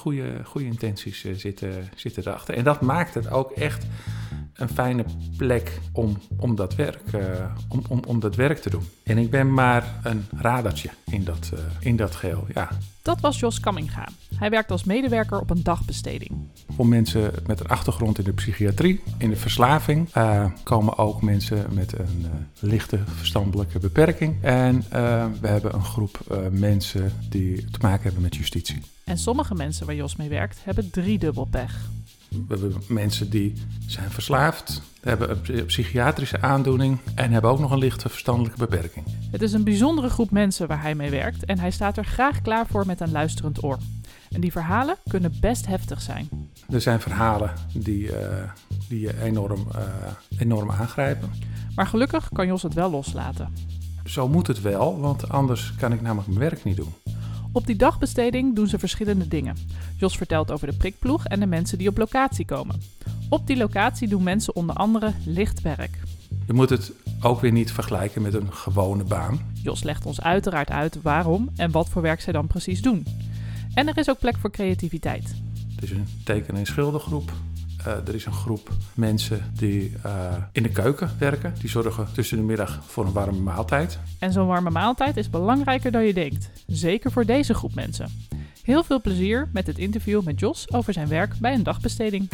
goede, goede intenties eh, zitten, zitten erachter. En dat maakt het ook echt een fijne plek om, om, dat werk, eh, om, om, om dat werk te doen. En ik ben maar een radertje in dat, eh, in dat geheel, ja. Dat was Jos Kamminga. Hij werkt als medewerker op een dagbesteding. Voor mensen met een achtergrond in de psychiatrie, in de verslaving, eh, komen ook mensen met een lichte verstandelijke beperking. En we hebben een groep mensen die te maken hebben met justitie. En sommige mensen waar Jos mee werkt hebben driedubbel pech. We hebben mensen die zijn verslaafd, hebben een psy- psychiatrische aandoening en hebben ook nog een lichte verstandelijke beperking. Het is een bijzondere groep mensen waar hij mee werkt en hij staat er graag klaar voor met een luisterend oor. En die verhalen kunnen best heftig zijn. Er zijn verhalen die, eh, die je enorm, eh, enorm aangrijpen. Maar gelukkig kan Jos het wel loslaten. Zo moet het wel, want anders kan ik namelijk mijn werk niet doen. Op die dagbesteding doen ze verschillende dingen. Jos vertelt over de prikploeg en de mensen die op locatie komen. Op die locatie doen mensen onder andere licht werk. Je moet het ook weer niet vergelijken met een gewone baan. Jos legt ons uiteraard uit waarom en wat voor werk zij dan precies doen. En er is ook plek voor creativiteit. Er is een teken- en schildergroep. Eh, er is een groep mensen die eh, in de keuken werken. Die zorgen tussen de middag voor een warme maaltijd. En zo'n warme maaltijd is belangrijker dan je denkt. Zeker voor deze groep mensen. Heel veel plezier met het interview met Jos over zijn werk bij een dagbesteding.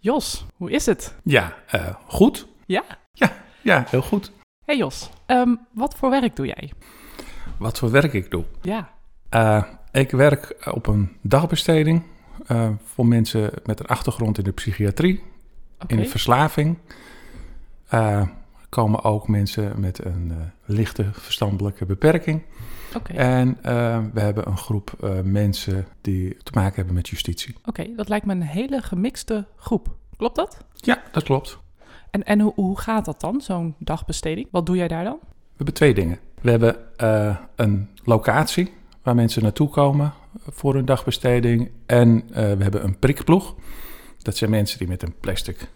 Jos, hoe is het? Ja, eh, goed. Ja? Ja, heel goed. Hey Jos, ehm, wat voor werk doe jij? Wat voor werk ik doe? Ja, Eh, ik werk op een dagbesteding eh, voor mensen met een achtergrond in de psychiatrie, in de verslaving. Eh, komen ook mensen met een eh, lichte verstandelijke beperking. Oké, En eh, we hebben een groep eh, mensen die te maken hebben met justitie. Oké, dat lijkt me een hele gemixte groep. Klopt dat? Ja, dat klopt. En, en hoe, hoe gaat dat dan, zo'n dagbesteding? Wat doe jij daar dan? We hebben twee dingen. We hebben eh, een locatie waar mensen naartoe komen voor hun dagbesteding. En eh, we hebben een prikploeg. Dat zijn mensen die met een plastic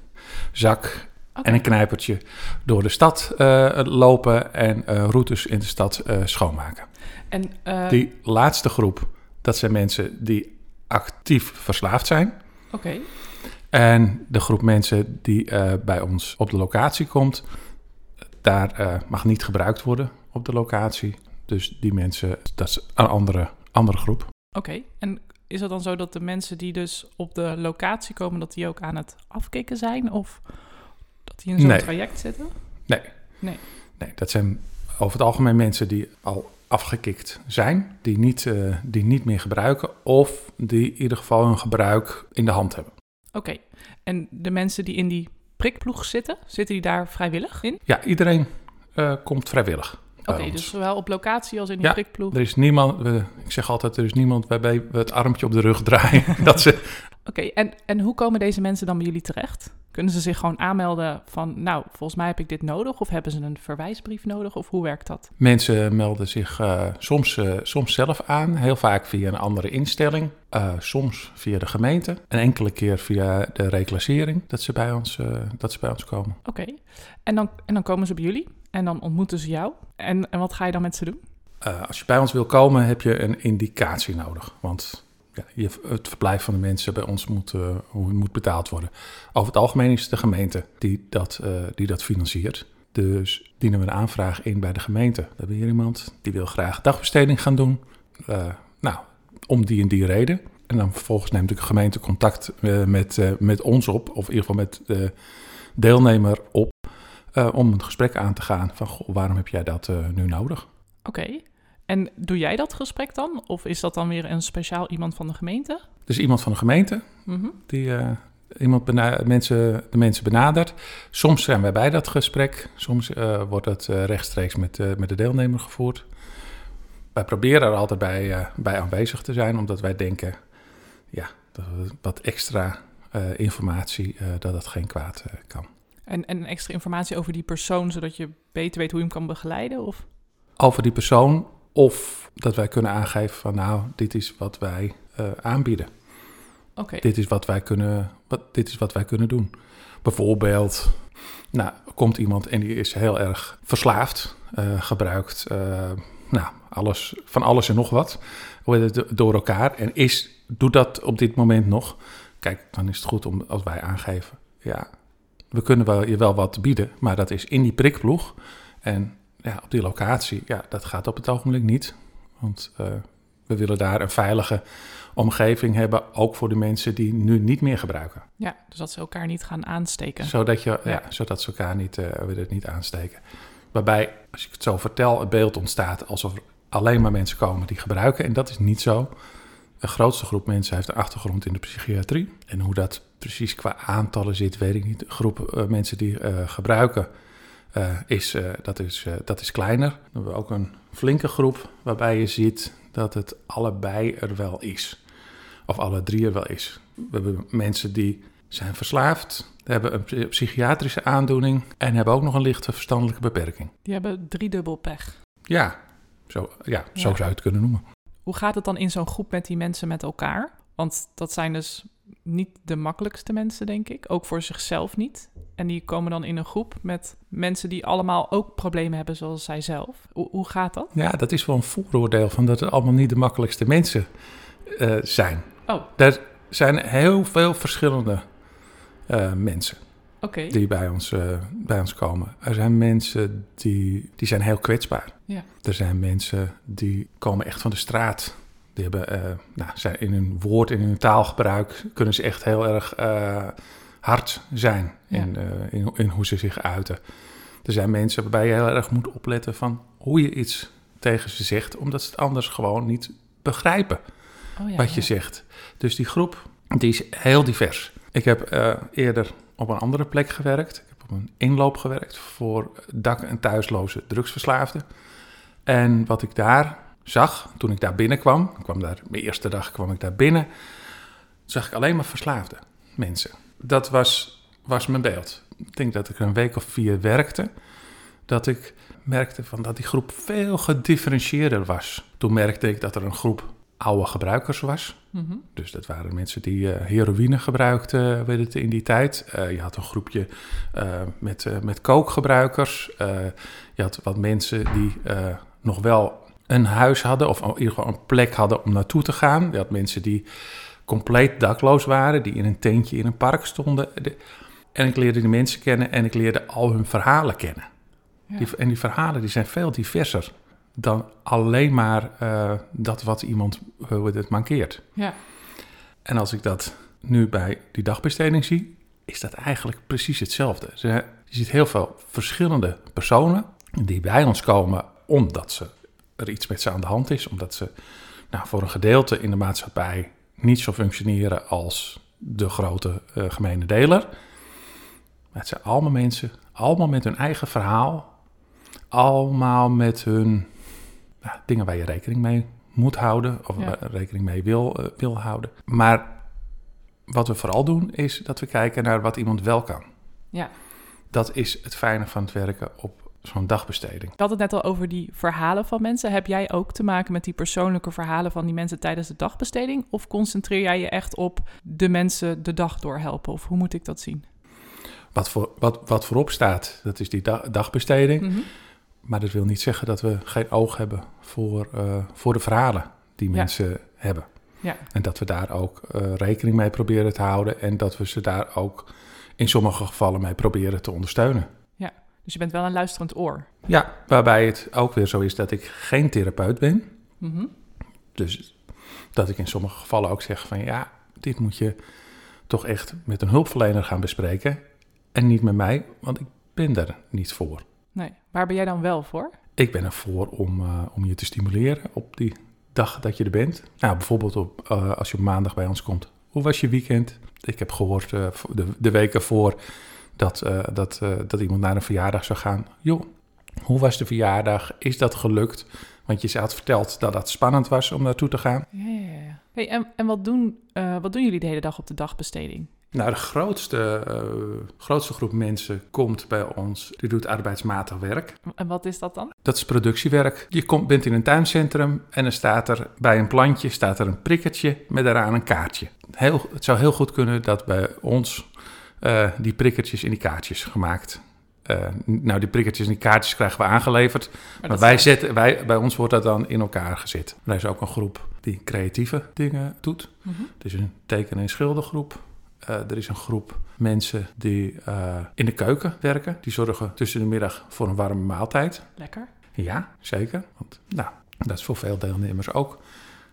zak en een knijpertje door de stad eh, lopen en routes in de stad schoonmaken. En, Die laatste groep, dat zijn mensen die actief verslaafd zijn. Oké, En de groep mensen die eh, bij ons op de locatie komt, daar eh, mag niet gebruikt worden op de locatie. Dus die mensen, dat is een andere, andere groep. oké. En is het dan zo dat de mensen die dus op de locatie komen, dat die ook aan het afkicken zijn? Of dat die in zo'n Nee. traject zitten? Nee. Nee. Nee, dat zijn over het algemeen mensen die al afgekikt zijn, die niet, eh, die niet meer gebruiken of die in ieder geval hun gebruik in de hand hebben. Oké. En de mensen die in die prikploeg zitten, zitten die daar vrijwillig in? Ja, iedereen eh, komt vrijwillig. Oké, dus zowel op locatie als in die Ja, prikploeg. Er is niemand, we- ik zeg altijd, er is niemand waarbij we het armpje op de rug draaien. Oké, en, en hoe komen deze mensen dan bij jullie terecht? Kunnen ze zich gewoon aanmelden van, nou, volgens mij heb ik dit nodig? Of hebben ze een verwijsbrief nodig? Of hoe werkt dat? Mensen melden zich eh, soms, eh, soms zelf aan, heel vaak via een andere instelling, eh, soms via de gemeente, een enkele keer via de reclassering dat ze bij ons, dat ze bij ons komen. Oké, en, dan, en dan komen ze bij jullie en dan ontmoeten ze jou. En, en wat ga je dan met ze doen? Als je bij ons wil komen, heb je een indicatie nodig, want het verblijf van de mensen bij ons moet, eh, hoe- moet betaald worden. Over het algemeen is het de gemeente die dat, eh, die dat financiert. Dus dienen we een aanvraag in bij de gemeente. We hebben hier iemand die wil graag dagbesteding gaan doen. Eh, nou, om die en die reden. En dan vervolgens neemt de gemeente contact met, met ons op, of in ieder geval met de deelnemer op, om een gesprek aan te gaan van goh, waarom heb jij dat nu nodig? Oké, en doe jij dat gesprek dan? Of is dat dan weer een speciaal iemand van de gemeente? Dus iemand van de gemeente Mhm. die eh, iemand mensen, de mensen benadert. Soms zijn wij bij dat gesprek, soms eh, wordt het eh, rechtstreeks met, met de deelnemer gevoerd. Wij proberen er altijd bij, bij aanwezig te zijn, omdat wij denken, ja, dat wat extra informatie, dat dat geen kwaad kan. En, en extra informatie over die persoon, zodat je beter weet hoe je hem kan begeleiden? Of? Over die persoon, of dat wij kunnen aangeven van, nou, dit is wat wij eh, aanbieden. Oké, Dit is wat wij kunnen, wat, dit is wat wij kunnen doen. Bijvoorbeeld, nou, komt iemand en die is heel erg verslaafd, eh, gebruikt eh, nou, alles, van alles en nog wat door elkaar en is, doet dat op dit moment nog. Kijk, dan is het goed om als wij aangeven, ja, we kunnen wel, je wel wat bieden, maar dat is in die prikploeg. En ja, op die locatie, ja, dat gaat op het ogenblik niet. Want uh, we willen daar een veilige omgeving hebben, ook voor de mensen die nu niet meer gebruiken. Ja, dus dat ze elkaar niet gaan aansteken. Zodat, je, ja. zodat ze elkaar niet, uh, het niet aansteken. Waarbij, als ik het zo vertel, het beeld ontstaat alsof er alleen maar mensen komen die gebruiken. En dat is niet zo. De grootste groep mensen heeft een achtergrond in de psychiatrie. En hoe dat precies qua aantallen zit, weet ik niet. De groep uh, mensen die uh, gebruiken, uh, is, dat, is, dat is kleiner. Dan hebben we ook een flinke groep waarbij je ziet dat het allebei er wel is. Of alle drie er wel is. We hebben mensen die zijn verslaafd, hebben een psychiatrische aandoening en hebben ook nog een lichte verstandelijke beperking. Die hebben driedubbel pech. Ja, zo, ja, zo zou je het kunnen noemen. Hoe gaat het dan in zo'n groep met die mensen met elkaar? Want dat zijn dus niet de makkelijkste mensen, denk ik. Ook voor zichzelf niet. En die komen dan in een groep met mensen die allemaal ook problemen hebben, zoals zij zelf. Hoe, hoe gaat dat? Ja, dat is wel een vooroordeel van dat het allemaal niet de makkelijkste mensen uh, zijn. Oh. Er zijn heel veel verschillende uh, mensen okay. die bij ons, uh, bij ons komen. Er zijn mensen die, die zijn heel kwetsbaar. Ja. Er zijn mensen die komen echt van de straat. Die hebben, uh, nou, zijn in hun woord, in hun taalgebruik, kunnen ze echt heel erg uh, hard zijn in, in, in, hoe ze zich uiten. Er zijn mensen waarbij je heel erg moet opletten van hoe je iets tegen ze zegt, omdat ze het anders gewoon niet begrijpen oh ja, wat je zegt. Dus die groep die is heel divers. Ik heb eerder op een andere plek gewerkt. Ik heb op een inloop gewerkt voor dak- en thuisloze drugsverslaafden. En wat ik daar zag toen ik daar binnenkwam, ik kwam daar, mijn eerste dag kwam ik daar binnen, zag ik alleen maar verslaafde mensen. Dat was, was mijn beeld. Ik denk dat ik een week of vier werkte, dat ik merkte van dat die groep veel gedifferentieerder was. Toen merkte ik dat er een groep oude gebruikers was. Mm -hmm. Dus dat waren mensen die uh, heroïne gebruikten weet het, in die tijd. Uh, je had een groepje uh, met, met kookgebruikers. je had wat mensen die nog wel een huis hadden... of in ieder geval een plek hadden om naartoe te gaan. Je had mensen die compleet dakloos waren... die in een tentje in een park stonden. En ik leerde die mensen kennen en ik leerde al hun verhalen kennen. Ja. Die, en die verhalen die zijn veel diverser dan alleen maar uh, dat wat iemand uh, het mankeert. Ja. En als ik dat nu bij die dagbesteding zie, is dat eigenlijk precies hetzelfde. Je ziet heel veel verschillende personen die bij ons komen omdat ze, er iets met ze aan de hand is, omdat ze nou, voor een gedeelte in de maatschappij niet zo functioneren als de grote uh, gemene deler. Maar het zijn allemaal mensen, allemaal met hun eigen verhaal, allemaal met hun nou, dingen waar je rekening mee moet houden of Ja. rekening mee wil, uh, wil houden. Maar wat we vooral doen is dat we kijken naar wat iemand wel kan. Ja. Dat is het fijne van het werken op zo'n dagbesteding. Ik had het net al over die verhalen van mensen. Heb jij ook te maken met die persoonlijke verhalen van die mensen tijdens de dagbesteding? Of concentreer jij je echt op de mensen de dag doorhelpen? Of hoe moet ik dat zien? Wat, voor, wat, wat voorop staat, dat is die da dagbesteding. Mm -hmm. Maar dat wil niet zeggen dat we geen oog hebben voor, uh, voor de verhalen die Ja. mensen hebben. Ja. En dat we daar ook uh, rekening mee proberen te houden. En dat we ze daar ook in sommige gevallen mee proberen te ondersteunen. Dus je bent wel een luisterend oor. Ja, waarbij het ook weer zo is dat ik geen therapeut ben. Mm -hmm. Dus dat ik in sommige gevallen ook zeg van ja, dit moet je toch echt met een hulpverlener gaan bespreken. En niet met mij, want ik ben daar niet voor. Nee. Waar ben jij dan wel voor? Ik ben ervoor om, uh, om je te stimuleren op die dag dat je er bent. Nou, bijvoorbeeld op, uh, als je op maandag bij ons komt. Hoe was je weekend? Ik heb gehoord uh, de, de weken voor dat, dat, dat iemand naar een verjaardag zou gaan. Joh, hoe was de verjaardag? Is dat gelukt? Want je had verteld dat het spannend was om naartoe te gaan. Ja, ja, ja. Hey, en en wat, doen, wat doen jullie de hele dag op de dagbesteding? Nou, de grootste, uh, grootste groep mensen komt bij ons, die doet arbeidsmatig werk. En wat is dat dan? Dat is productiewerk. Je komt, bent in een tuincentrum en dan staat er bij een plantje staat er een prikkertje met daaraan een kaartje. Heel, het zou heel goed kunnen dat bij ons eh, die prikkertjes in die kaartjes gemaakt. Eh, nou, die prikkertjes en die kaartjes krijgen we aangeleverd. Maar, wij zetten, wij, bij ons wordt dat dan in elkaar gezet. Er is ook een groep die creatieve dingen doet. Mhm. Het is een teken- en schildergroep. Eh, er is een groep mensen die in de keuken werken. Die zorgen tussen de middag voor een warme maaltijd. Lekker. Ja, zeker. Want nou, dat is voor veel deelnemers ook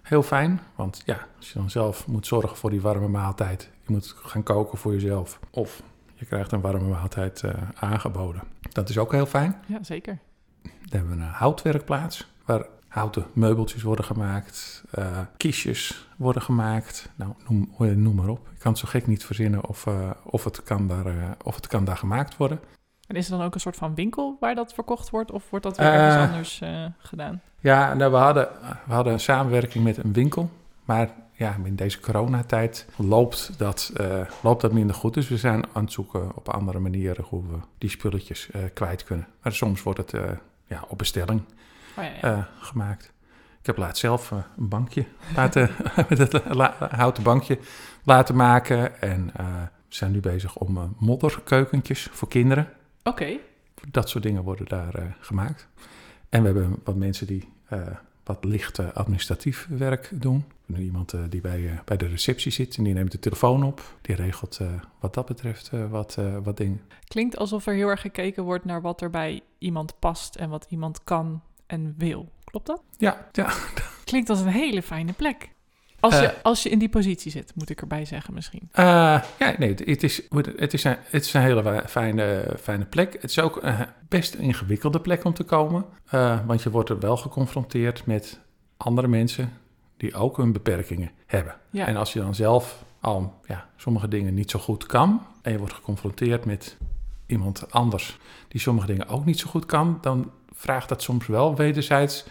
heel fijn. Want ja, als je dan zelf moet zorgen voor die warme maaltijd. Je moet gaan koken voor jezelf. Of je krijgt een warme maaltijd eh, aangeboden. Dat is ook heel fijn. Ja, zeker. Dan hebben we een houtwerkplaats waar houten meubeltjes worden gemaakt, eh, kistjes worden gemaakt. Nou, noem, noem maar op. Ik kan het zo gek niet verzinnen of, eh, of, het kan daar, eh, of het kan daar gemaakt worden. En is er dan ook een soort van winkel waar dat verkocht wordt? Of wordt dat weer Eh, ergens anders eh, gedaan? Ja, nou, we, hadden, we hadden een samenwerking met een winkel. Maar ja, in deze coronatijd loopt dat, eh, loopt dat minder goed. Dus we zijn aan het zoeken op andere manieren hoe we die spulletjes eh, kwijt kunnen. Maar soms wordt het eh, ja, op bestelling Oh, ja, ja. gemaakt. Ik heb laatst zelf een bankje laten, met het houten bankje laten maken. En we zijn nu bezig om modderkeukentjes voor kinderen. Oké. Dat soort dingen worden daar gemaakt. En we hebben wat mensen die wat licht eh, administratief werk doen. Iemand eh, die bij, eh, bij de receptie zit en die neemt de telefoon op. Die regelt eh, wat dat betreft wat, wat dingen. Klinkt alsof er heel erg gekeken wordt naar wat er bij iemand past en wat iemand kan en wil. Klopt dat? Ja, ja. Klinkt als een hele fijne plek. Als, je, Eh. als je in die positie zit, moet ik erbij zeggen misschien. Eh, ja, nee, het- is, het is, een, het is een hele fijne, fijne plek. Het is ook een best een ingewikkelde plek om te komen. eh, want je wordt er wel geconfronteerd met andere mensen die ook hun beperkingen hebben. Ja, En als je dan zelf al ja, sommige dingen niet zo goed kan... en je wordt geconfronteerd met iemand anders die sommige dingen ook niet zo goed kan... dan vraagt dat soms wel wederzijds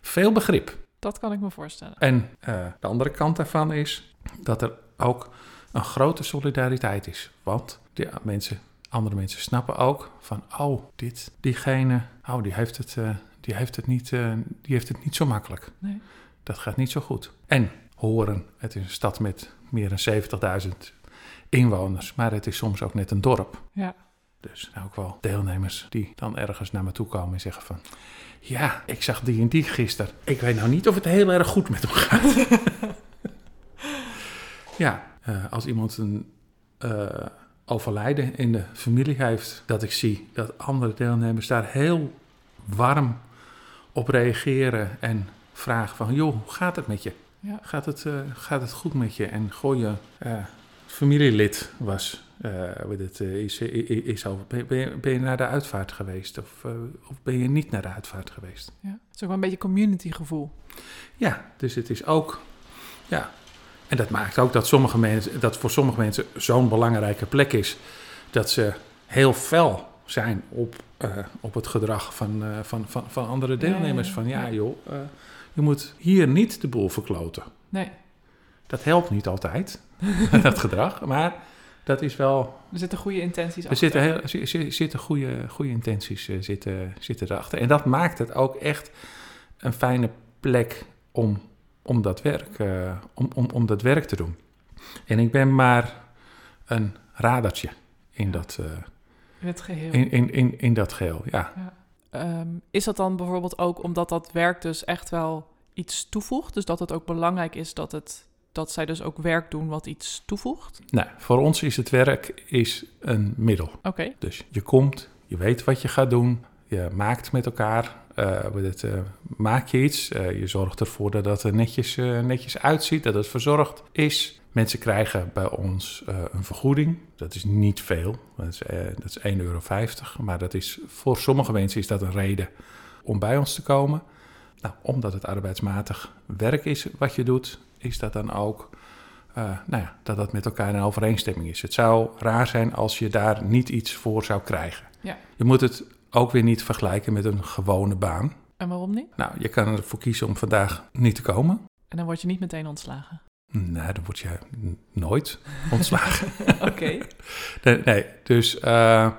veel begrip. Dat kan ik me voorstellen. En eh, de andere kant daarvan is dat er ook een grote solidariteit is. Want die mensen, andere mensen snappen ook van, oh, dit, diegene, oh, die heeft het, eh, die heeft het, niet, eh, die heeft het niet zo makkelijk. Nee. Dat gaat niet zo goed. En Horen, het is een stad met meer dan 70.000 inwoners, maar het is soms ook net een dorp. Ja. Dus ook wel deelnemers die dan ergens naar me toe komen en zeggen van... Ja, ik zag die en die gisteren. Ik weet nou niet of het heel erg goed met hem gaat. ja, eh, als iemand een eh, overlijden in de familie heeft... dat ik zie dat andere deelnemers daar heel warm op reageren... en vragen van, joh, hoe gaat het met je? Ja. Gaat het, eh, gaat het goed met je? En gooi je familielid was, hoe dit, eh, is, is, is over. Ben, ben, je, ben je naar de uitvaart geweest? Of, of ben je niet naar de uitvaart geweest? ja. Het is ook wel een beetje community gevoel. Ja, dus het is ook. Ja. En dat maakt ook dat, sommige mensen, dat voor sommige mensen zo'n belangrijke plek is. dat ze heel fel zijn op, op het gedrag van, van, van, van andere deelnemers. Van ja, joh, je moet hier niet de boel verkloten. Nee, Dat helpt niet altijd, dat gedrag. Maar dat is wel. er zitten goede intenties Er achter. zitten, heel, zi- zitten goede, goede intenties eh, zitten, zitten erachter. En dat maakt het ook echt een fijne plek om, om, dat, werk, eh, om, om, om dat werk te doen. En ik ben maar een radertje in, dat, eh, In het geheel. in, in, in, in dat geheel. Ja. Ehm, is dat dan bijvoorbeeld ook omdat dat werk dus echt wel iets toevoegt? Dus dat het ook belangrijk is dat, het, dat zij dus ook werk doen wat iets toevoegt? Nou, voor ons is het werk is een middel. Oké, Dus je komt, je weet wat je gaat doen, je maakt met elkaar, hoe het, eh, maak je iets, eh, je zorgt ervoor dat het er netjes, netjes uitziet, dat het verzorgd is. Mensen krijgen bij ons een vergoeding, dat is niet veel, dat is, dat is 1,50 euro, maar dat is, voor sommige mensen is dat een reden om bij ons te komen. Nou, omdat het arbeidsmatig werk is wat je doet, is dat dan ook eh, nou ja, dat dat met elkaar in overeenstemming is. Het zou raar zijn als je daar niet iets voor zou krijgen. Ja. Je moet het ook weer niet vergelijken met een gewone baan. en waarom niet? Nou, je kan ervoor kiezen om vandaag niet te komen. En dan word je niet meteen ontslagen. Nou, dan word je nooit ontslagen. Oké, nee, nee, dus eh,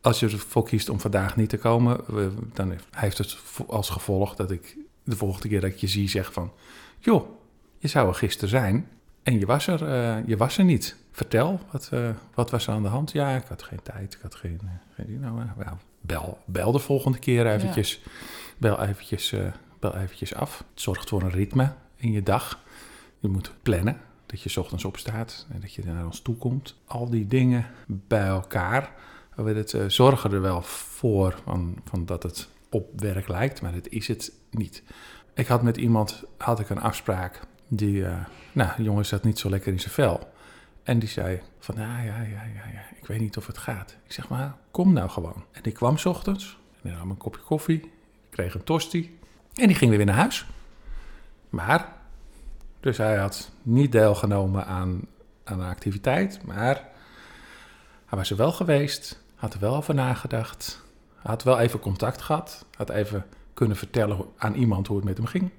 als je ervoor kiest om vandaag niet te komen, dan heeft het als gevolg dat ik de volgende keer dat ik je zie zeg van... joh, je zou er gisteren zijn En je was er, eh, je was er niet. Vertel, wat, eh, wat was er aan de hand? Ja, ik had geen tijd, ik had geen... eh, geen nou, bel, bel de volgende keer eventjes. Bel, eventjes bel eventjes af. Het zorgt voor een ritme in je dag. Je moet plannen, dat je 's ochtends opstaat en dat je naar ons toe komt. Al die dingen bij elkaar we het, zorgen er wel voor van, van dat het op werk lijkt, maar dat is het niet. Ik had met iemand had ik een afspraak die, eh, nou, jongen zat niet zo lekker in zijn vel. En die zei van, ja, ja, ja, ja, ja, ik weet niet of het gaat. Ik zeg, maar kom nou gewoon. En die kwam 's ochtends, en nam een kopje koffie, kreeg een tosti en die ging weer naar huis. Maar, dus hij had niet deelgenomen aan, aan een activiteit, maar hij was er wel geweest, had er wel over nagedacht, had wel even contact gehad, had even kunnen vertellen aan iemand hoe het met hem ging.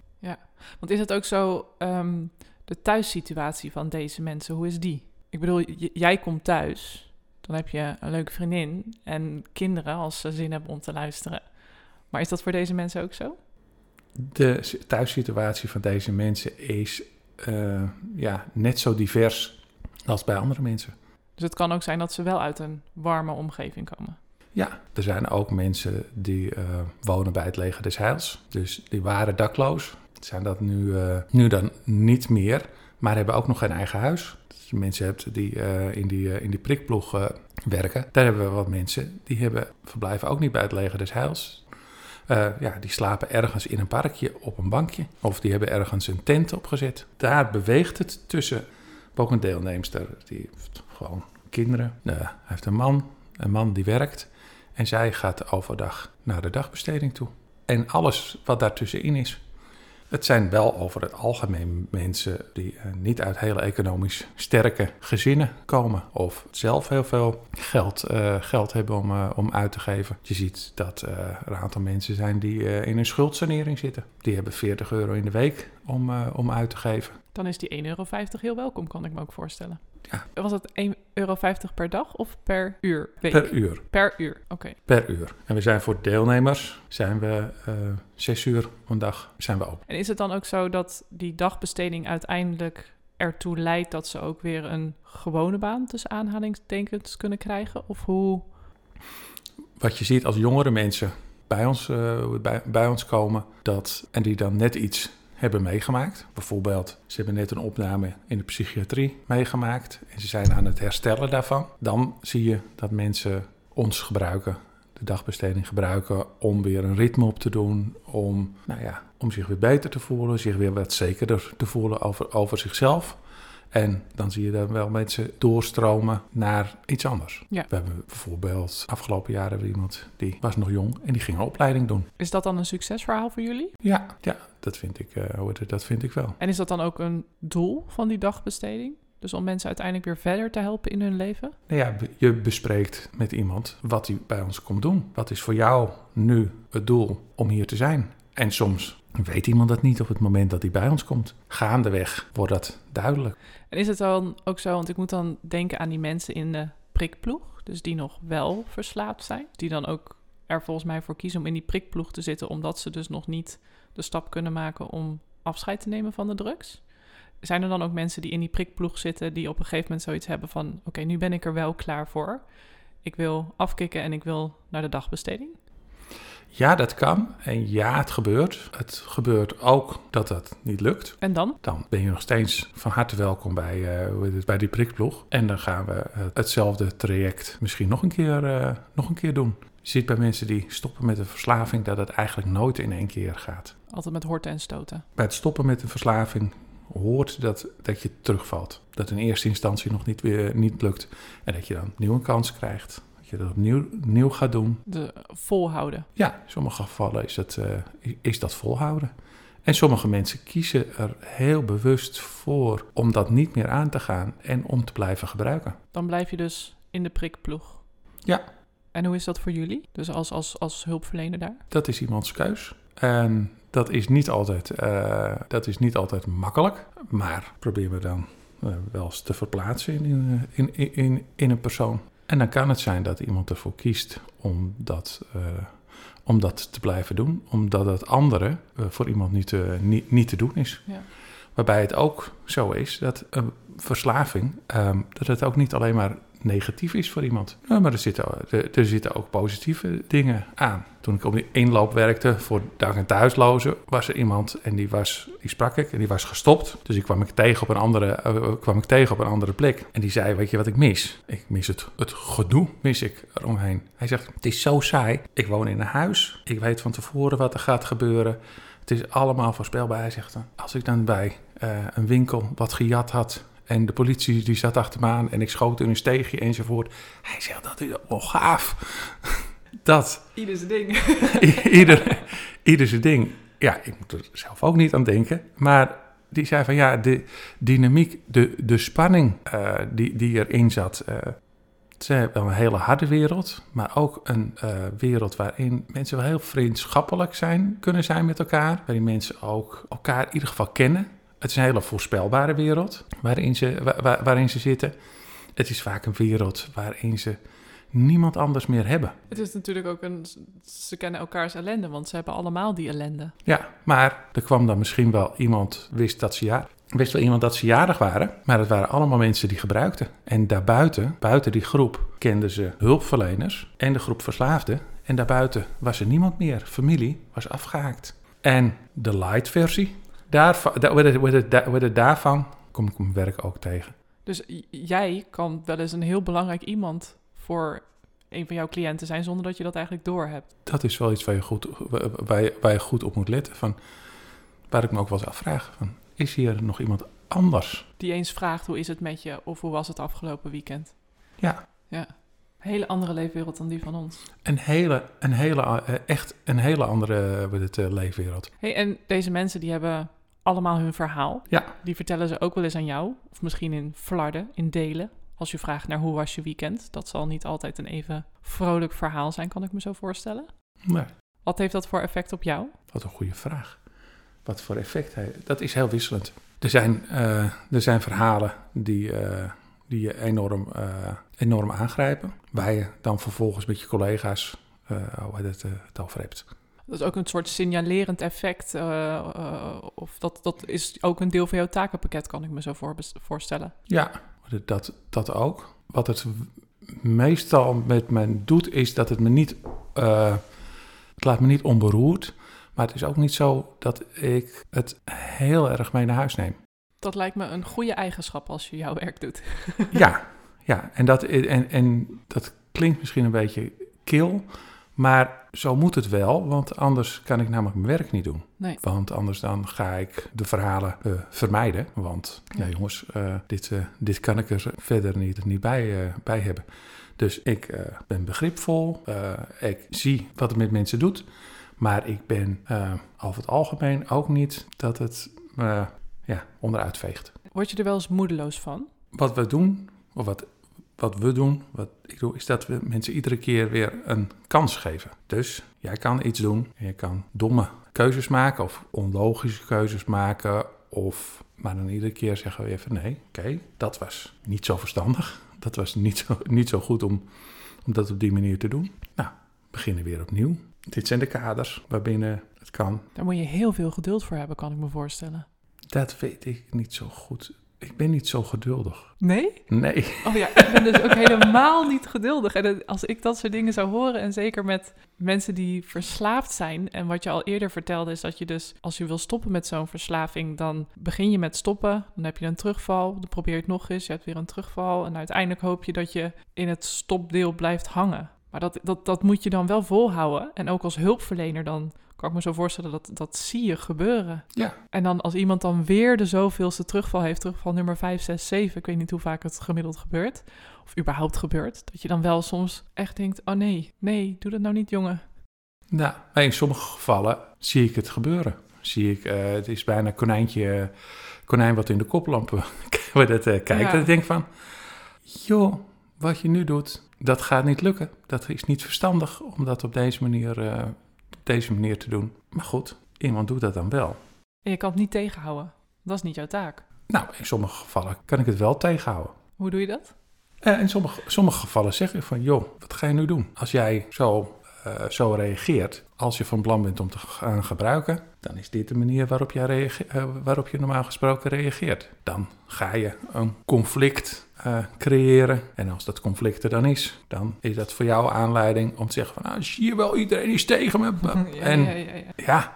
Want is het ook zo, ehm, de thuissituatie van deze mensen, hoe is die? Ik bedoel, jij komt thuis, dan heb je een leuke vriendin en kinderen als ze zin hebben om te luisteren. Maar is dat voor deze mensen ook zo? De thuissituatie van deze mensen is eh, ja, net zo divers als bij andere mensen. Dus het kan ook zijn dat ze wel uit een warme omgeving komen. Ja, er zijn ook mensen die eh, wonen bij het leger des Heils. Dus die waren dakloos. Zijn dat nu, eh, nu dan niet meer, maar hebben ook nog geen eigen huis. Dus je mensen hebt die eh, in, die, eh, in die prikploeg werken. Daar hebben we wat mensen die hebben, verblijven ook niet bij het leger des Heils. Ja, die slapen ergens in een parkje op een bankje. Of die hebben ergens een tent opgezet. Daar beweegt het tussen. Ook een deelnemster, die heeft gewoon kinderen. Hij heeft een man, een man die werkt. En zij gaat overdag naar de dagbesteding toe. En alles wat daartussenin is. Het zijn wel over het algemeen mensen die eh, niet uit hele economisch sterke gezinnen komen. Of zelf heel veel geld, eh, geld hebben om, eh, om uit te geven. Je ziet dat er een aantal mensen zijn die in een schuldsanering zitten. Die hebben 40 euro in de week om, om uit te geven. Dan is die 1,50 euro heel welkom, kan ik me ook voorstellen. Ja. Was het 1,50 euro per dag of per uur? Week? Per uur. Per uur, oké. Per uur. En we zijn voor deelnemers, zijn we eh, zes uur een dag zijn we open. En is het dan ook zo dat die dagbesteding uiteindelijk ertoe leidt dat ze ook weer een gewone baan tussen aanhalingstekens kunnen krijgen? Of hoe? wat je ziet als jongere mensen bij ons, eh, bij, bij ons komen, dat, en die dan net iets hebben meegemaakt. Bijvoorbeeld, ze hebben net een opname in de psychiatrie meegemaakt en ze zijn aan het herstellen daarvan. Dan zie je dat mensen ons gebruiken, de dagbesteding gebruiken, om weer een ritme op te doen, om, nou ja, om zich weer beter te voelen, zich weer wat zekerder te voelen over, over zichzelf. En dan zie je dan wel mensen doorstromen naar iets anders. Ja. We hebben bijvoorbeeld afgelopen jaar hebben we iemand die was nog jong en die ging een opleiding doen. Is dat dan een succesverhaal voor jullie? Ja, ja dat, vind ik, het, dat vind ik wel. En is dat dan ook een doel van die dagbesteding? Dus om mensen uiteindelijk weer verder te helpen in hun leven? Nou ja, je bespreekt met iemand wat hij bij ons komt doen. Wat is voor jou nu het doel om hier te zijn? En soms weet iemand dat niet op het moment dat hij bij ons komt. Gaandeweg wordt dat duidelijk. En is het dan ook zo, want ik moet dan denken aan die mensen in de prikploeg, dus die nog wel verslaafd zijn, die dan ook er volgens mij voor kiezen om in die prikploeg te zitten, omdat ze dus nog niet de stap kunnen maken om afscheid te nemen van de drugs. Zijn er dan ook mensen die in die prikploeg zitten, die op een gegeven moment zoiets hebben van, oké, nu ben ik er wel klaar voor. Ik wil afkicken en ik wil naar de dagbesteding. Ja, dat kan. En ja, het gebeurt. Het gebeurt ook dat dat niet lukt. En dan? Dan ben je nog steeds van harte welkom bij, eh, bij die prikploeg. En dan gaan we eh, hetzelfde traject misschien nog een, keer, eh, nog een keer doen. Je ziet bij mensen die stoppen met een verslaving dat het eigenlijk nooit in één keer gaat. Altijd met horten en stoten. Bij het stoppen met een verslaving hoort dat, dat je terugvalt. Dat in eerste instantie nog niet, weer, niet lukt. En dat je dan opnieuw een kans krijgt. Dat je dat opnieuw, opnieuw gaat doen. De volhouden. Ja, in sommige gevallen is, het, eh, is dat volhouden. En sommige mensen kiezen er heel bewust voor om dat niet meer aan te gaan en om te blijven gebruiken. Dan blijf je dus in de prikploeg. Ja. En hoe is dat voor jullie? Dus als, als, als hulpverlener daar? Dat is iemands keus. En dat is niet altijd, eh, dat is niet altijd makkelijk. Maar probeer me dan eh, wel eens te verplaatsen in, in, in, in, in een persoon. En dan kan het zijn dat iemand ervoor kiest om dat, eh, om dat te blijven doen. Omdat het andere eh, voor iemand niet, te niet, niet te doen is. Ja. Waarbij het ook zo is dat een verslaving, ehm, dat het ook niet alleen maar negatief is voor iemand. Ja, maar er zitten, er, er zitten ook positieve dingen aan. Toen ik op die inloop werkte voor dak- en thuislozen, was er iemand en die, was, die sprak ik en die was gestopt. Dus ik kwam ik tegen op een andere, eh, kwam ik tegen op een andere plek. En die zei, weet je wat ik mis? Ik mis het, het gedoe, mis ik eromheen. Hij zegt, het is zo saai. Ik woon in een huis. Ik weet van tevoren wat er gaat gebeuren. Het is allemaal voorspelbaar. Hij zegt, als ik dan bij eh, een winkel wat gejat had en de politie die zat achter me aan en ik schoot in een steegje enzovoort. Hij zegt, dat is wel gaaf. Dat. Ieder zijn ding. ieder, ieder zijn ding. Ja, ik moet er zelf ook niet aan denken. Maar die zei van ja, de dynamiek, de, de spanning uh, die, die erin zat. Uh, het is wel een hele harde wereld, maar ook een uh, wereld waarin mensen wel heel vriendschappelijk zijn, kunnen zijn met elkaar. Waarin mensen ook elkaar in ieder geval kennen. Het is een hele voorspelbare wereld waarin ze, waar, waarin ze zitten. Het is vaak een wereld waarin ze niemand anders meer hebben. Het is natuurlijk ook een. Ze kennen elkaars ellende, want ze hebben allemaal die ellende. Ja, maar er kwam dan misschien wel iemand, wist dat ze ja. Wist wel iemand dat ze jarig waren, maar het waren allemaal mensen die gebruikten. En daarbuiten, buiten die groep, kenden ze hulpverleners en de groep verslaafden. En daarbuiten was er niemand meer. Familie was afgehaakt. En de light versie, daar, daar, daar, daarvan kom ik mijn werk ook tegen. Dus jij kan wel eens een heel belangrijk iemand voor een van jouw cliënten zijn zonder dat je dat eigenlijk doorhebt. Dat is wel iets waar je goed, waar je, waar je goed op moet letten. Van, waar ik me ook wel eens afvraag: van, is hier nog iemand anders? Die eens vraagt hoe is het met je of hoe was het afgelopen weekend? Ja. Ja. Een hele andere leefwereld dan die van ons. Een hele, een hele, echt een hele andere het, leefwereld. Hey, en deze mensen die hebben allemaal hun verhaal. Ja. Die vertellen ze ook wel eens aan jou. Of misschien in flarden, in delen. Als je vraagt naar hoe was je weekend. Dat zal niet altijd een even vrolijk verhaal zijn, kan ik me zo voorstellen. Nee. Wat heeft dat voor effect op jou? Wat een goede vraag. Wat voor effect heeft dat? is heel wisselend. Er zijn, uh, er zijn verhalen die, uh, die je enorm, uh, enorm aangrijpen. Waar je dan vervolgens met je collega's hoe het, het over hebt. Dat is ook een soort signalerend effect. Uh, uh, of dat, dat is ook een deel van jouw takenpakket, kan ik me zo voor, voorstellen. Ja, dat, dat ook. Wat het meestal met me doet, is dat het me niet. Uh, het laat me niet onberoerd. Maar het is ook niet zo dat ik het heel erg mee naar huis neem. Dat lijkt me een goede eigenschap als je jouw werk doet. ja, ja. En, dat, en, en dat klinkt misschien een beetje kil. Maar zo moet het wel, want anders kan ik namelijk mijn werk niet doen. Nee. Want anders dan ga ik de verhalen uh, vermijden. Want ja, jongens, uh, dit, uh, dit kan ik er verder niet, niet bij, bij hebben. Dus ik ben begripvol. ik zie wat het met mensen doet. Maar ik ben over het algemeen ook niet dat het ja, onderuit veegt. Word je er wel eens moedeloos van? Wat we doen, of wat wat we doen, wat ik doe, is dat we mensen iedere keer weer een kans geven. Dus jij kan iets doen en je kan domme keuzes maken of onlogische keuzes maken. Of, maar dan iedere keer zeggen we even nee, oké, dat was niet zo verstandig. Dat was niet zo, niet zo goed om, om dat op die manier te doen. Nou, beginnen weer opnieuw. Dit zijn de kaders waarbinnen het kan. Daar moet je heel veel geduld voor hebben, kan ik me voorstellen. Dat weet ik niet zo goed. Ik ben niet zo geduldig. Nee? Nee. Oh ja, ik ben dus ook helemaal niet geduldig. En als ik dat soort dingen zou horen, en zeker met mensen die verslaafd zijn. En wat je al eerder vertelde, is dat je dus, als je wil stoppen met zo'n verslaving, dan begin je met stoppen. Dan heb je een terugval. Dan probeer je het nog eens. Je hebt weer een terugval. En uiteindelijk hoop je dat je in het stopdeel blijft hangen. Maar dat, dat, dat moet je dan wel volhouden. En ook als hulpverlener dan kan ik me zo voorstellen dat dat zie je gebeuren. Ja. En dan als iemand dan weer de zoveelste terugval heeft, terugval nummer 5, 6, 7, ik weet niet hoe vaak het gemiddeld gebeurt, of überhaupt gebeurt, dat je dan wel soms echt denkt, oh nee, nee, doe dat nou niet jongen. Nou, in sommige gevallen zie ik het gebeuren. Zie ik, uh, het is bijna konijntje, konijn wat in de koplampen dat, uh, kijkt. Ja. En ik denk van, joh, wat je nu doet, dat gaat niet lukken. Dat is niet verstandig om dat op deze manier, uh, op deze manier te doen. Maar goed, iemand doet dat dan wel. En je kan het niet tegenhouden. Dat is niet jouw taak. Nou, in sommige gevallen kan ik het wel tegenhouden. Hoe doe je dat? Uh, in sommige, sommige gevallen zeg ik van, joh, wat ga je nu doen? Als jij zo eh, zo reageert, als je van plan bent om te gaan gebruiken, dan is dit de manier waarop, reage- eh, waarop je normaal gesproken reageert. Dan ga je een conflict eh, creëren. En als dat conflict er dan is, dan is dat voor jou aanleiding om te zeggen van, nou, zie je wel, iedereen is tegen me. Ja, en ja, ja, ja. ja,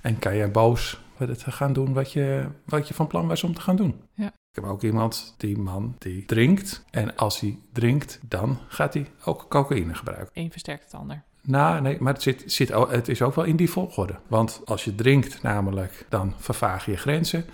en kan je boos met het gaan doen wat je, wat je van plan was om te gaan doen. Ja. Ik heb ook iemand, die man, die drinkt. En als hij drinkt, dan gaat hij ook cocaïne gebruiken. Eén versterkt het ander. Nou, nee, maar het, zit, zit, het is ook wel in die volgorde. Want als je drinkt namelijk, dan vervaag je grenzen.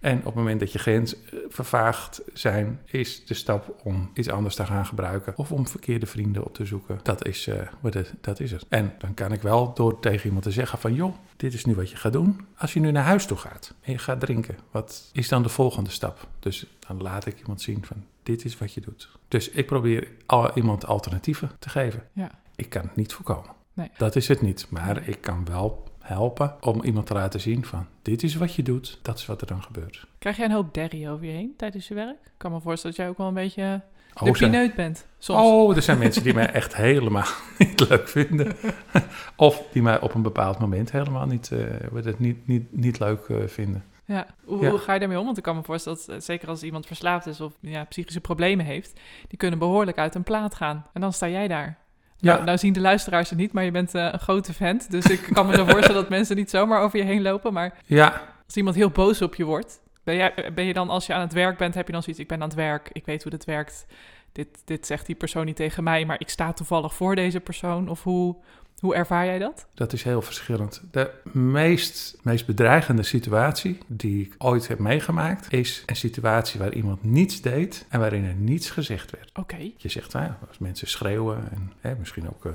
En op het moment dat je grens eh, vervaagd zijn, is de stap om iets anders te gaan gebruiken. Of om verkeerde vrienden op te zoeken. Dat is, het, dat is het. En dan kan ik wel door tegen iemand te zeggen van... joh, dit is nu wat je gaat doen. Als je nu naar huis toe gaat en je gaat drinken, wat is dan de volgende stap? Dus dan laat ik iemand zien van dit is wat je doet. Dus ik probeer al, iemand alternatieven te geven. Ja. Ik kan het niet voorkomen. Nee. Dat is het niet. Maar ik kan wel helpen om iemand te laten zien van dit is wat je doet, dat is wat er dan gebeurt. Krijg jij een hoop derry over je heen tijdens je werk? Ik kan me voorstellen dat jij ook wel een beetje de Oh, pineut bent. Soms. oh, er zijn mensen die mij echt helemaal niet leuk vinden. of die mij op een bepaald moment helemaal niet, het niet, niet, niet leuk eh, vinden. Ja. Hoe, Ja. hoe ga je daarmee om? Want ik kan me voorstellen dat, eh, zeker als iemand verslaafd is of ja, psychische problemen heeft, die kunnen behoorlijk uit een plaat gaan. En dan sta jij daar. Ja, Nou, nou zien de luisteraars het niet, maar je bent eh, een grote vent. Dus ik kan me zo voorstellen dat mensen niet zomaar over je heen lopen. Maar ja, als iemand heel boos op je wordt, ben, jij, ben je dan als je aan het werk bent, heb je dan zoiets, ik ben aan het werk, ik weet hoe dit werkt. Dit, dit zegt die persoon niet tegen mij, maar ik sta toevallig voor deze persoon. Of hoe, hoe ervaar jij dat? dat is heel verschillend. De meest, meest bedreigende situatie die ik ooit heb meegemaakt, is een situatie waar iemand niets deed en waarin er niets gezegd werd. Oké. Je zegt, nou ja, als mensen schreeuwen en hè, misschien ook eh,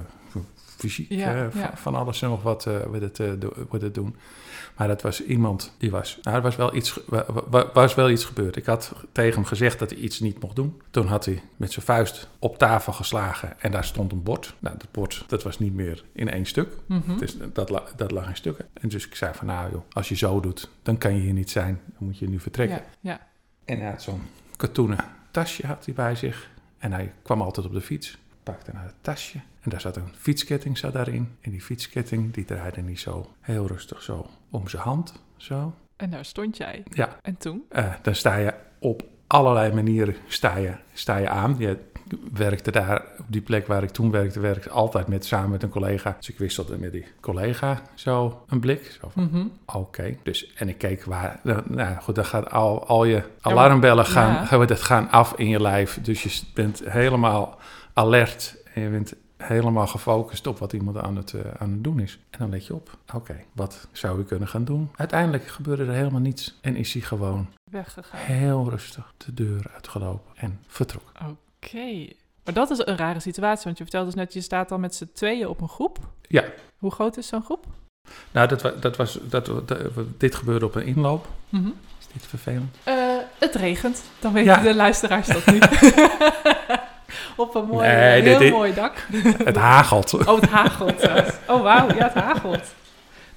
fysiek Ja, eh, ja. van, van alles en nog wat eh wat het, wat het doen. Maar dat was iemand die was, nou, er was wel, iets, was wel iets gebeurd. Ik had tegen hem gezegd dat hij iets niet mocht doen. Toen had hij met zijn vuist op tafel geslagen en daar stond een bord. Nou, dat bord dat was niet meer in één stuk. Mhm. Dus dat, dat lag in stukken. En dus ik zei van, nou joh, als je zo doet, dan kan je hier niet zijn. Dan moet je nu vertrekken. Ja, ja. En hij had zo'n katoenen tasje had hij bij zich. En hij kwam altijd op de fiets, pakte naar het tasje. En daar zat een fietsketting zat daarin. En die fietsketting die draaide niet zo heel rustig zo om zijn hand. Zo. En daar stond jij. Ja, En toen? eh, dan sta je op allerlei manieren sta je, sta je aan. Je werkte daar op die plek waar ik toen werkte, werkte altijd met, samen met een collega. Dus ik wisselde met die collega zo een blik. Zo van, Mhm. Oké, dus en ik keek waar. Nou nou goed, dan gaat al, al je alarmbellen gaan, Ja. gaan, dat gaan af in je lijf. Dus je bent helemaal alert en je bent helemaal gefocust op wat iemand aan het, eh, aan het doen is. En dan let je op. Oké, wat zou ik kunnen gaan doen? Uiteindelijk gebeurde er helemaal niets en is hij gewoon Weggegaan. heel rustig de deur uitgelopen en vertrok. Oké. Maar dat is een rare situatie, want je vertelde dus net, je staat dan met z'n tweeën op een groep. Ja. Hoe groot is zo'n groep? Nou, dat, wa- dat was, dat, dat- dit gebeurde op een inloop. Mhm. Is dit vervelend? Eh, het regent. Dan weten Ja. de luisteraars dat niet. op een mooi, Nee, heel dit- mooi dak. Het hagelt. Oh, het hagelt. zelfs. Oh, wauw. Ja, het hagelt.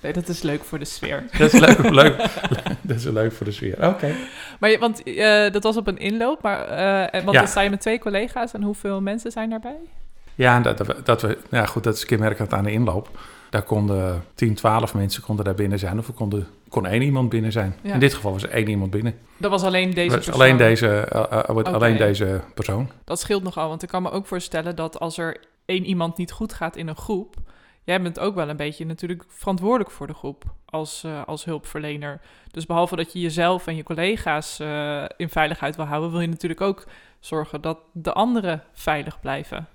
Nee, dat is leuk voor de sfeer. Dat is leuk, leuk. Dat is leuk voor de sfeer. Oké. Maar want eh, dat was op een inloop, maar eh, want Ja. dan sta je met twee collega's en hoeveel mensen zijn daarbij? Ja, dat, dat, we- ja goed, dat is kenmerkend aan de inloop. Daar konden 10, 12 mensen konden daar binnen zijn. Of er konden, kon één iemand binnen zijn. Ja. In dit geval was er één iemand binnen. Dat was alleen deze Was persoon. alleen, deze, eh, eh, Oké. alleen deze persoon. Dat scheelt nogal, want ik kan me ook voorstellen dat als er één iemand niet goed gaat in een groep, jij bent ook wel een beetje natuurlijk verantwoordelijk voor de groep als, eh, als hulpverlener. Dus behalve dat je jezelf en je collega's eh, in veiligheid wil houden, wil je natuurlijk ook zorgen dat de anderen veilig blijven.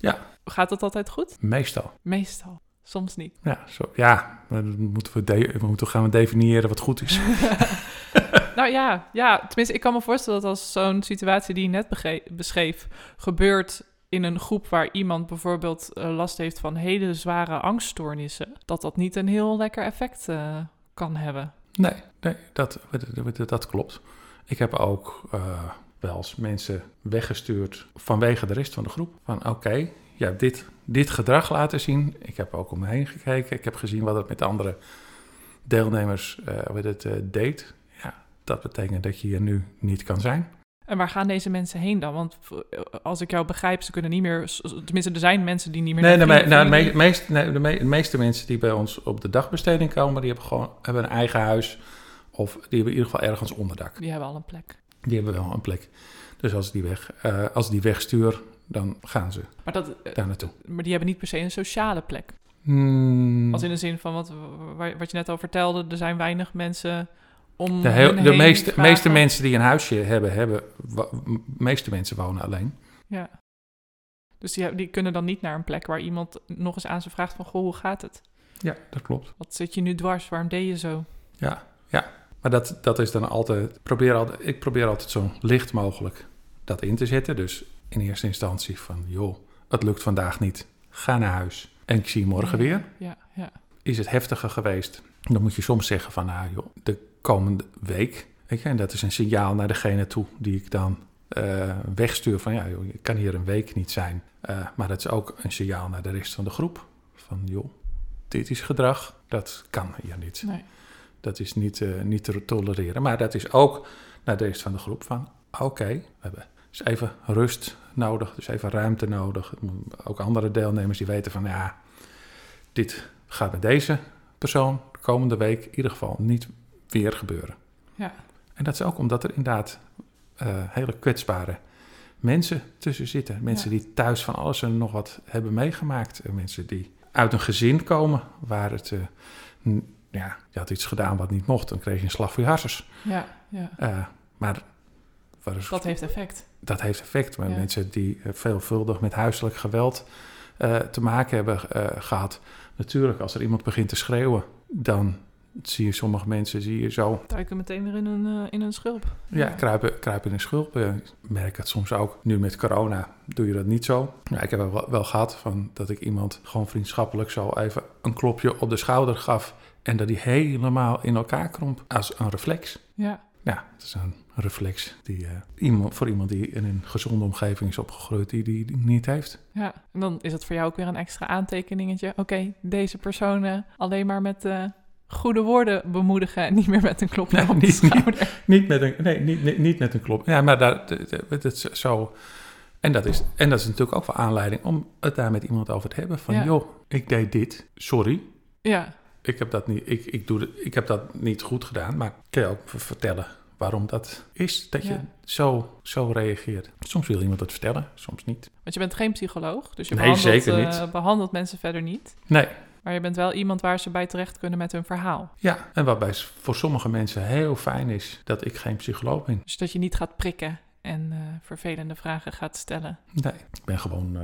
Ja. Gaat dat altijd goed? Meestal. Meestal. Soms niet. Ja, zo, ja dan moeten we, de, we moeten gaan we definiëren wat goed is. nou ja, ja, tenminste, ik kan me voorstellen dat als zo'n situatie die je net beschreef gebeurt in een groep waar iemand bijvoorbeeld eh, last heeft van hele zware angststoornissen, dat dat niet een heel lekker effect eh, kan hebben. Nee, nee dat, dat, dat klopt. Ik heb ook eh, wel eens mensen weggestuurd vanwege de rest van de groep. Van oké, hebt dit, dit gedrag laten zien. Ik heb ook om me heen gekeken. Ik heb gezien wat het met de andere deelnemers wat het, eh, deed. Ja, dat betekent dat je hier nu niet kan zijn. En waar gaan deze mensen heen dan? Want eh, als ik jou begrijp, ze kunnen niet meer... Tenminste, er zijn mensen die niet meer... Nee, de, me- nou, me- meest, nee, de, me- de meeste mensen die bij ons op de dagbesteding komen, die hebben gewoon hebben een eigen huis. Of die hebben in ieder geval ergens onderdak. Die hebben al een plek. Die hebben wel een plek. Dus als die weg, eh, als die wegstuur, dan gaan ze Maar, dat, eh, daar naartoe. maar die hebben niet per se een sociale plek. Hmm, Als in de zin van wat, wa- wat je net al vertelde, er zijn weinig mensen om de heel- de meeste, meeste mensen die een huisje hebben, hebben meeste mensen wonen alleen. Ja. Dus die, die kunnen dan niet naar een plek waar iemand nog eens aan ze vraagt van... Goh, hoe gaat het? Ja, dat klopt. Wat zit je nu dwars? Waarom deed je zo? Ja, ja. Maar dat, dat is dan altijd, probeer altijd... Ik probeer altijd zo licht mogelijk dat in te zetten. Dus in eerste instantie van, joh, het lukt vandaag niet. Ga naar huis. En ik zie je morgen Ja, weer. Ja, ja. Is het heftiger geweest? Dan moet je soms zeggen van, nou joh, de komende week... Weet je, en dat is een signaal naar degene toe die ik dan eh, wegstuur. Van, ja joh, je kan hier een week niet zijn. Eh, maar dat is ook een signaal naar de rest van de groep. Van, joh, dit is gedrag. Dat kan hier niet. Nee. Dat is niet, eh, niet te tolereren. Maar dat is ook naar de rest van de groep van... oké, we hebben dus even rust nodig, dus even ruimte nodig. Ook andere deelnemers die weten van... ja, dit gaat met deze persoon de komende week in ieder geval niet weer gebeuren. Ja. En dat is ook omdat er inderdaad eh, hele kwetsbare mensen tussen zitten. Mensen die thuis van alles en nog wat hebben meegemaakt. En mensen die uit een gezin komen waar het... n- ja, je had iets gedaan wat niet mocht, dan kreeg je een slag voor je harsers. Ja, ja. Eh, maar is- Dat heeft effect. dat heeft effect. Maar Ja. mensen die eh, veelvuldig met huiselijk geweld eh, te maken hebben eh, gehad. Natuurlijk, als er iemand begint te schreeuwen, dan zie je sommige mensen zie je zo Duiken meteen weer in een, in een schulp. ja, kruipen, kruipen in een schulp. Ik merk het soms ook. Nu met corona doe je dat niet zo. Ja, ik heb wel, wel gehad van dat ik iemand gewoon vriendschappelijk zo even een klopje op de schouder gaf. En dat die helemaal in elkaar kromp. Als een reflex. Ja, Ja, het is een reflex die eh, iemand, voor iemand die in een gezonde omgeving is opgegroeid, die die, die niet heeft. ja. En dan is het voor jou ook weer een extra aantekeningetje. Oké, deze personen alleen maar met eh, goede woorden bemoedigen en niet meer met een klopje Ja, op niet- niet-. Niet met een, nee, niet, niet, niet met een klop. Ja, maar dat- dat- zo. En dat, is, en dat is natuurlijk ook wel aanleiding om het daar met iemand over te hebben. Van, Ja. joh, ik deed dit. Sorry. Ja, Ik heb dat niet, ik, ik doe ik heb dat niet goed gedaan. Maar kan je ook vertellen waarom dat is dat je Ja. zo, zo reageert? Soms wil iemand het vertellen, soms niet. want je bent geen psycholoog, dus je Nee, behandelt, eh, behandelt mensen verder niet. Nee. Maar je bent wel iemand waar ze bij terecht kunnen met hun verhaal. Ja, en waarbij voor sommige mensen heel fijn is dat ik geen psycholoog ben. Dus dat je niet gaat prikken en eh, vervelende vragen gaat stellen. Nee, ik ben gewoon, eh,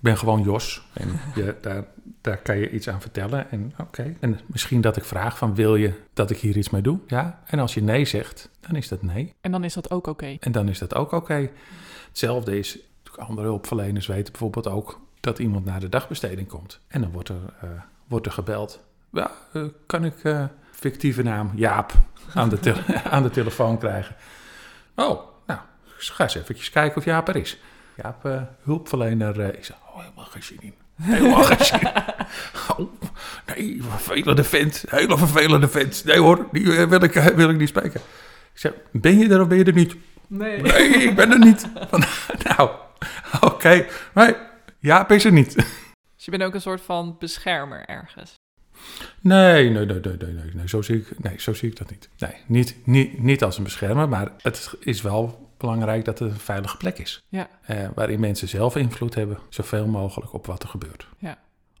ik ben gewoon Jos. En je, daar, daar kan je iets aan vertellen. En oké. En misschien dat ik vraag van, wil je dat ik hier iets mee doe? Ja. En als je nee zegt, dan is dat nee. En dan is dat ook oké. En dan is dat ook oké. Hetzelfde is, andere hulpverleners weten bijvoorbeeld ook dat iemand naar de dagbesteding komt. En dan wordt er, eh, wordt er gebeld. Ja, eh, kan ik eh, fictieve naam Jaap aan de, tele- aan de telefoon krijgen? Oh, nou, ga eens eventjes kijken of Jaap er is. Jaap, eh, hulpverlener, eh, is oh, helemaal geen zin in. Helemaal geen zin in. Oh, nee, vervelende vent. Hele vervelende vent. Nee hoor, die eh, wil, ik, wil ik niet spreken. Ik zeg, ben je er of ben je er niet? Nee. Nee, ik ben er niet. Van, nou, oké. Maar Jaap is er niet. Dus je bent ook een soort van beschermer ergens. Nee, nee, nee, nee, nee, nee, nee, zo, zie ik, nee zo zie ik dat niet. Nee, niet, niet, niet als een beschermer, maar het is wel belangrijk dat het een veilige plek is. Ja. Eh, waarin mensen zelf invloed hebben, zoveel mogelijk op wat er gebeurt.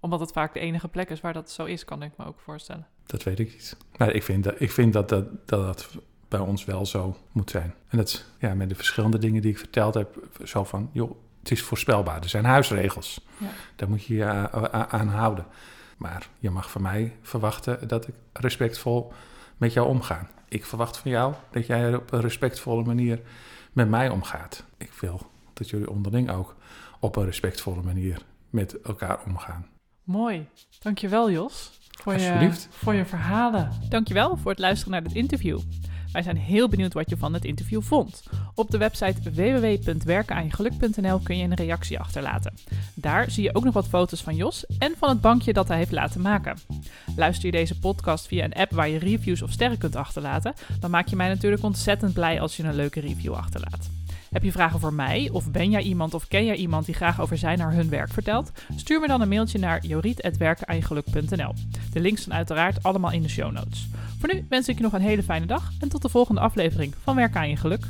Omdat het vaak de enige plek is waar dat zo is, kan ik me ook voorstellen. Dat weet ik niet. Maar ik vind, dat, ik vind dat, dat, dat dat bij ons wel zo moet zijn. En dat is ja, met de verschillende dingen die ik verteld heb, zo van, joh, het is voorspelbaar. Er zijn huisregels. Ja. Daar moet je je aan houden. Maar je mag van mij verwachten dat ik respectvol met jou omga. Ik verwacht van jou dat jij op een respectvolle manier met mij omgaat. Ik wil dat jullie onderling ook op een respectvolle manier met elkaar omgaan. Mooi. Dankjewel Jos. Voor je, voor je verhalen. Dankjewel voor het luisteren naar dit interview. Wij zijn heel benieuwd wat je van het interview vond. Op de website www.werkenaanjegeluk.nl kun je een reactie achterlaten. Daar zie je ook nog wat foto's van Jos en van het bankje dat hij heeft laten maken. Luister je deze podcast via een app waar je reviews of sterren kunt achterlaten, dan maak je mij natuurlijk ontzettend blij als je een leuke review achterlaat. Heb je vragen voor mij of ben jij iemand of ken jij iemand die graag over zijn naar hun werk vertelt? Stuur me dan een mailtje naar joriet.werkenaayengeluk.nl. De links staan uiteraard allemaal in de show notes. Voor nu wens ik je nog een hele fijne dag en tot de volgende aflevering van Werken aan je geluk.